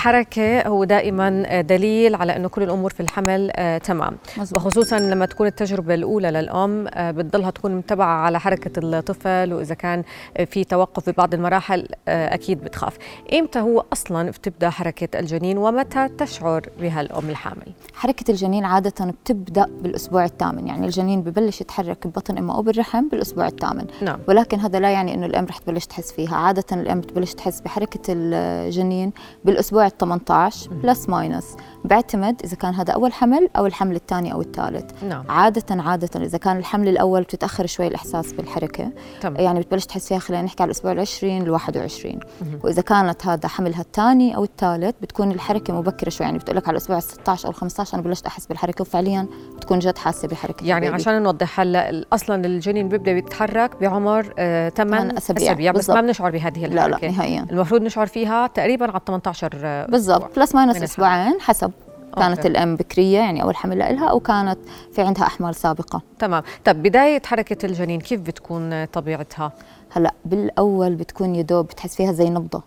حركة هو دائما دليل على إنه كل الأمور في الحمل آه تمام. مزبوط. وخصوصا لما تكون التجربة الأولى للأم آه بتضلها تكون متبعة على حركة الطفل وإذا كان في توقف ببعض المراحل آه أكيد بتخاف. إمتى هو أصلا بتبدأ حركة الجنين ومتى تشعر بها الام الحامل؟ حركة الجنين عادة بتبدأ بالأسبوع الثامن يعني الجنين ببلش يتحرك ببطن أمه أو بالرحم بالأسبوع الثامن. نعم. ولكن هذا لا يعني أنه الأم رح تبلش تحس فيها. عادة الأم بتبلش تحس بحركة الجنين بالأسبوع ال 18 plus minus. بيعتمد إذا كان هذا أول حمل أو الحمل الثاني أو الثالث. نعم. عادة عادة إذا كان الحمل الأول بتتأخر شوي الإحساس بالحركة. تمام. يعني بتبلش تحس فيها خلينا نحكي على الأسبوع العشرين ال 21 وإذا كانت هذا حملها الثاني أو الثالث بتكون الحركة مبكرة شوي. يعني بتقول لك على الأسبوع ال 16 أو ال 15 أنا بلشت أحس بالحركة وفعليا بتكون جد حاسة بحركة يعني ال baby. عشان نوضح هلا أصلا الجنين بيبدأ يتحرك بعمر 8 ثمان أسابيع. أسابيع بس. ما بنشعر بهذه لا الحركة. لا نهائيا. المفروض نشعر فيها تقريبا على 18 آه، بالضبط plus minus من أسبوعين حسب كانت okay. الأم بكرية يعني أول حمل لها أو كانت في عندها أحمال سابقة تمام طب بداية حركة الجنين كيف بتكون طبيعتها؟ هلا بالأول بتكون يدوب بتحس فيها زي نبضة.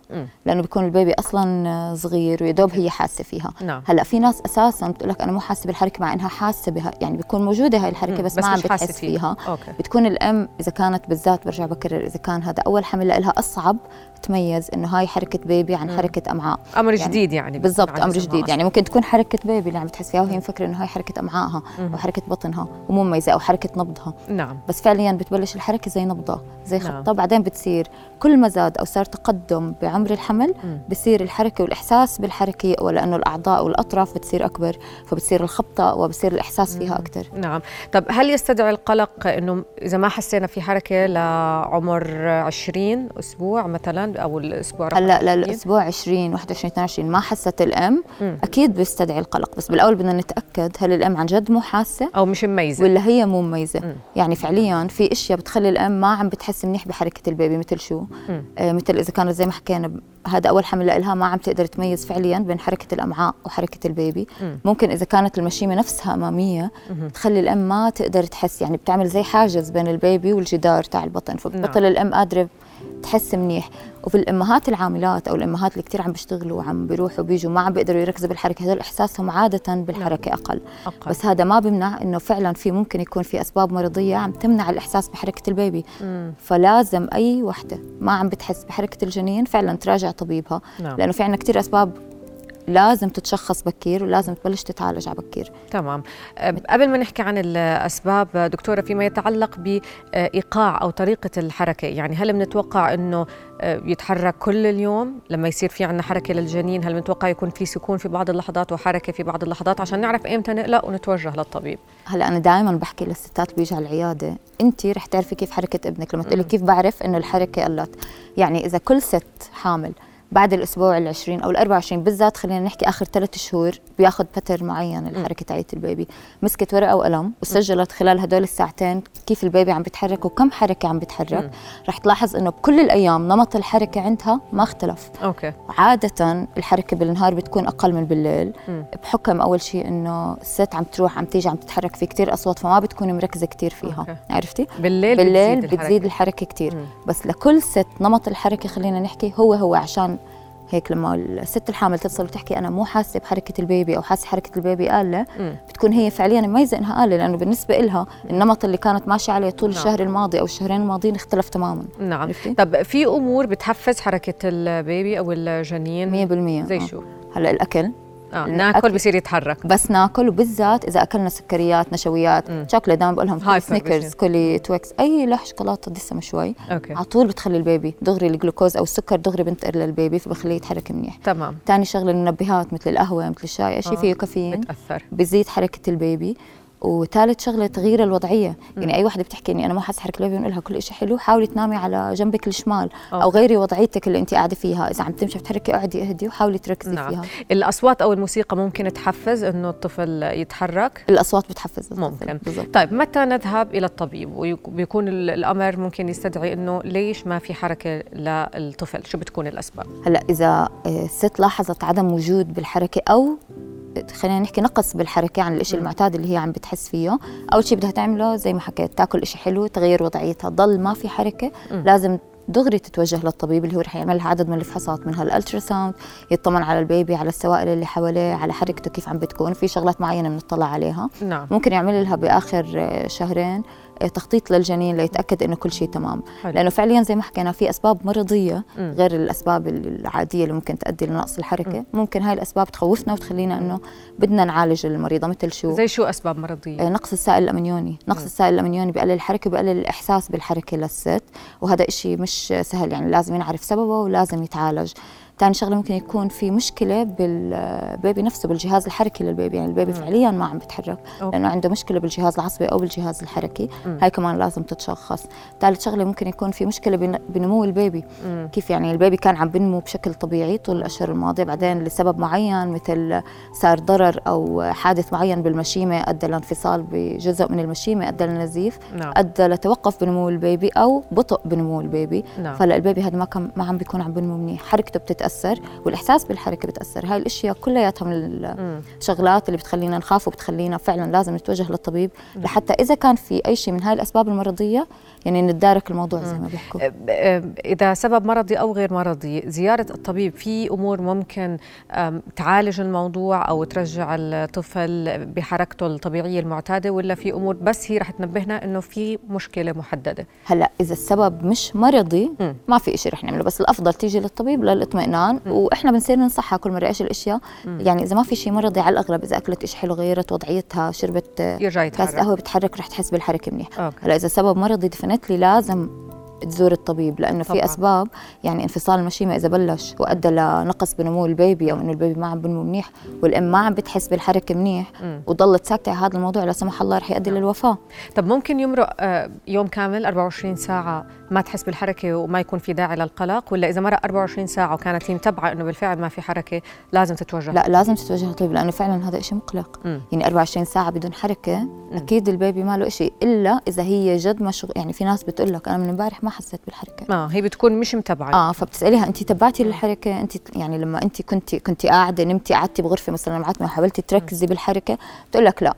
لأنه بيكون ال baby أصلا صغير ويدوب هي حاسة فيها نعم هلا في ناس أساسا بتقول لك أنا مو حاسة بالحركة مع إنها حاسة بها يعني بيكون موجودة هاي الحركة مم. بس, ما عم بتحس فيها okay بتكون الأم إذا كانت بالذات برجع بكرر إذا كان هذا أول حمل لها أصعب تميز إنه هاي حركة baby عن مم. حركة أمعاء أمر يعني جديد يعني بالضبط أمر جديد أصلاً. يعني ممكن تكون حركة baby اللي عم بتحس فيها وهي مفكرة إنه هاي حركة امعائها. أو حركه بطنها ومو مميزة أو حركة نبضها نعم بس فعليا بتبلش الحركة زي نبضة زي نعم. بعدين بتصير كل ما زاد أو صار تقدم بعمر الحمل. بصير الحركة والإحساس بالحركة لأنه الأعضاء والأطراف بتصير أكبر فبتصير الخبطة وبصير الإحساس فيها أكثر نعم طب هل يستدعي القلق إنه إذا ما حسينا في حركة لعمر 20 أسبوع مثلا أو الأسبوع هلأ 20؟ للأسبوع 20 21 22 ما حست الأم مم. أكيد بيستدعي القلق بس بالأول بدنا نتأكد هل الأم عن جد مو حاسة أو مش مميزة ولا هي مو مميزة مم. يعني فعليا في أشياء بتخلي الأم ما عم بتحس منيح بحركه البيبي مثل شو مم. آه مثل إذا كانت زي ما حكينا هذا أول حمل لها ما عم تقدر تميز فعليا بين حركة الأمعاء وحركة البيبي مم. ممكن إذا كانت المشيمة نفسها أمامية مهم. تخلي الأم ما تقدر تحس يعني بتعمل زي حاجز بين البيبي والجدار تاع البطن فبتبطل الأم قادره تحس منيح. وفي الأمهات العاملات أو الأمهات اللي كثير عم بيشتغلوا وعم بيروحوا وبيجوا ما عم بيقدروا يركزوا بالحركة هذول إحساسهم عادة بالحركة أقل. أقل. بس هذا ما بيمنع إنه فعلا في ممكن يكون في أسباب مرضية عم تمنع الإحساس بحركة البيبي. مم. فلازم أي وحدة ما عم بتحس بحركة الجنين فعلا تراجع طبيبها. نعم. لأنه في عندنا كثير أسباب لازم تتشخص بكير ولازم تبلش تتعالج على بكير. تمام. قبل ما نحكي عن الأسباب أه، دكتورة فيما يتعلق بإيقاع أو طريقة الحركة يعني هل بنتوقع أنه أه، يتحرك كل اليوم؟ لما يصير في عندنا حركة للجنين هل بنتوقع يكون في سكون في بعض اللحظات وحركة في بعض اللحظات؟ عشان نعرف إمتى نقلق ونتوجه للطبيب. هلأ أنا دائما بحكي للستات اللي بيجوا على العيادة أنت رح تعرفي كيف حركة ابنك لما تقولي كيف بعرف إنه الحركة قلت. يعني إذا كل ست حامل بعد الأسبوع ال20 أو ال24 بالذات خلينا نحكي آخر ثلاث شهور بياخذ pattern معين الحركة تاعت ال baby مسكت ورقة وقلم وسجلت خلال هدول الساعتين كيف ال baby عم بيتحرك وكم حركة عم بيتحرك رح تلاحظ إنه بكل الأيام نمط الحركة عندها ما اختلف okay عادة الحركة بالنهار بتكون أقل من بالليل مم. بحكم أول شيء إنه الست عم تروح عم تيجي عم تتحرك في كتير أصوات فما بتكوني مركزة كتير فيها okay. عرفتي؟ بالليل, بالليل بتزيد, بتزيد الحركة. مم. بس لكل ست نمط الحركة خلينا نحكي هو هو عشان هيك لما الست الحامل تتصل وتحكي أنا مو حاسة بحركة ال baby أو حاسة حركة ال baby قالّة. بتكون هي فعليا مميزه إنها قالّة لأنه بالنسبة لها النمط اللي كانت ماشيه عليه طول نعم. الشهر الماضي أو الشهرين الماضيين اختلف تماما نعم عرفتي؟ طب في أمور بتحفز حركة ال baby أو الجنين 100% زي آه. شو؟ هلأ الأكل آه. الأكل- ناكل بصير يتحرك بس ناكل وبالذات إذا أكلنا سكريات نشويات. شوكليت دائما بقول لهم سنيكرز. كولي تويكس أي لوح شوكولاتة دسمه شوي okay على طول بتخلي ال baby دغري الجلوكوز أو السكر دغري بنتقل لل baby فبخليه يتحرك منيح تمام ثاني شغلة المنبهات مثل القهوة مثل الشاي شيء آه. فيه كافيين بتأثر بزيد حركة ال baby وثالث شغلة تغيير الوضعية. يعني أي وحده بتحكي إني أنا ما حاسة حركة بنقول لها كل شيء حلو حاولي تنامي على جنبك الشمال أو أوكي. غيري وضعيتك اللي أنت قاعدة فيها. إذا عم تمشي بتحركي اقعدي اهدي وحاولي تركزي نعم. فيها. الأصوات أو الموسيقى ممكن تحفز إنه الطفل يتحرك؟ الأصوات بتحفز. ممكن. بالضبط. طيب متى نذهب إلى الطبيب؟ وبيكون ال- الأمر ممكن يستدعي إنه ليش ما في حركة للطفل؟ شو بتكون الأسباب؟ هلأ إذا آه، الست لاحظت عدم وجود بالحركة أو خلينا نحكي نقص بالحركة عن الشيء المعتاد اللي هي عم بتحس فيه. أول شيء بدها تعمله زي ما حكيت تأكل شيء حلو تغير وضعيتها. ضل ما في حركة لازم دغري تتوجه للطبيب اللي هو رح يعمل لها عدد من الفحوصات منها ال ultrasound يطمن على ال baby على السوائل اللي حواليه على حركته كيف عم بتكون. في شغلات معينة بنطلع عليها. نعم. ممكن يعمل لها بآخر شهرين. تخطيط للجنين ليتأكد إنه كل شيء تمام. حلو. لأنه فعليا زي ما حكينا في أسباب مرضية مم. غير الأسباب العادية اللي ممكن تؤدي لنقص الحركة. ممكن هاي الأسباب تخوفنا وتخلينا إنه بدنا نعالج المريضة مثل شو؟ زي شو أسباب مرضية؟ آه، نقص السائل الأمنيوني. نقص السائل الأمنيوني بقلل الحركة وبقلل الإحساس بالحركة للست. وهذا إشي مش سهل يعني لازم ينعرف سببه ولازم يتعالج. ثاني شغلة ممكن يكون في مشكلة بال baby نفسه بالجهاز الحركي لل baby. يعني ال baby فعليا ما عم بيتحرك. لأنه عنده مشكلة بالجهاز العصبي أو بالجهاز الحركي. هاي كمان لازم تتشخص. ثالث شغلة ممكن يكون في مشكلة بن- بنمو ال baby. مم. كيف يعني ال baby كان عم بنمو بشكل طبيعي طول الأشهر الماضية بعدين لسبب معين مثل صار ضرر أو حادث معين بالمشيمة أدى لانفصال بجزء من المشيمة أدى لنزيف نعم. أدى لتوقف بنمو ال baby أو بطء بنمو ال baby. نعم. فلا ال baby هذا ما كان ما عم بيكون عم بنمو منيح. حركته بتتاثر والإحساس بالحركة بتأثر. هاي الأشياء كلياتها من. الشغلات اللي بتخلينا نخاف وبتخلينا فعلا لازم نتوجه للطبيب. لحتى إذا كان في أي شيء من هاي الأسباب المرضية يعني نتدارك الموضوع زي ما بيحكوا. إذا سبب مرضي أو غير مرضي زيارة الطبيب في أمور ممكن تعالج الموضوع أو ترجع الطفل بحركته الطبيعية المعتادة ولا في أمور بس هي رح تنبهنا إنه في مشكلة محددة؟ هلأ إذا السبب مش مرضي. ما في إشي رح نعمله. بس الأفضل تيجي للطبيب للإطمئنان. وإحنا بنصير ننصحها كل مرة. إيش الأشياء؟ يعني إذا ما في شيء مرضي على الاغلب إذا أكلت شيء حلو غيرت وضعيتها شربت كاس قهوة بتحرك رح تحس بالحركة منيح. هلا إذا سبب مرضي ديفنتلي لازم تزور الطبيب لأنه طبعاً. في أسباب. يعني انفصال المشيمه إذا بلش وأدى لنقص بنمو البيبي أو إنه البيبي ما عم بنمو منيح والأم ما عم بتحس بالحركة منيح. وضلت ساكتة على هذا الموضوع. لا سمح الله رح يؤدي للوفاة. طب ممكن يمرق آه، يوم كامل 24 ساعة ما تحس بالحركة وما يكون في داعي للقلق؟ ولا إذا مرق 24 ساعة وكانت هي متبعة إنه بالفعل ما في حركة لازم تتوجه؟ لا لازم تتوجه. للطبيب لأنه فعلا هذا شيء مقلق. مم. يعني 24 ساعة بدون حركة أكيد البيبي ما له شيء إلا إذا هي جد مشغول يعني في ناس بتقول لك أنا من امبارح ما حسيت بالحركة. آه هي بتكون مش متبعة آه فبتسأليها انت تبعتي للحركة؟ انت يعني لما انت كنت كنت قاعدة نمتي قعدتي بغرفة مثلا معتمه وحاولتي تركزي بالحركة بتقول لك لا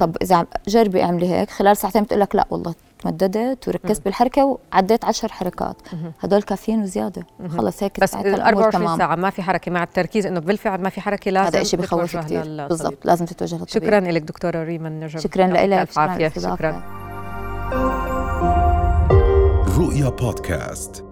طب إذا جربي اعملي هيك. خلال ساعتين بتقول لك لا والله تمددت وركزت بالحركه وعديت عشر حركات. هدول كافيين وزيادة. خلص هيك بس ساعتها ال الأمور 24 تمام. ساعة ما في حركة مع التركيز إنه بالفعل ما في حركة لازم هذا شيء بخوف كثير. بالضبط لازم تتوجه للطبيب. شكرا لك دكتورة ريمان نجم شكرا لك شكرا شكرا. رؤيا بودكاست.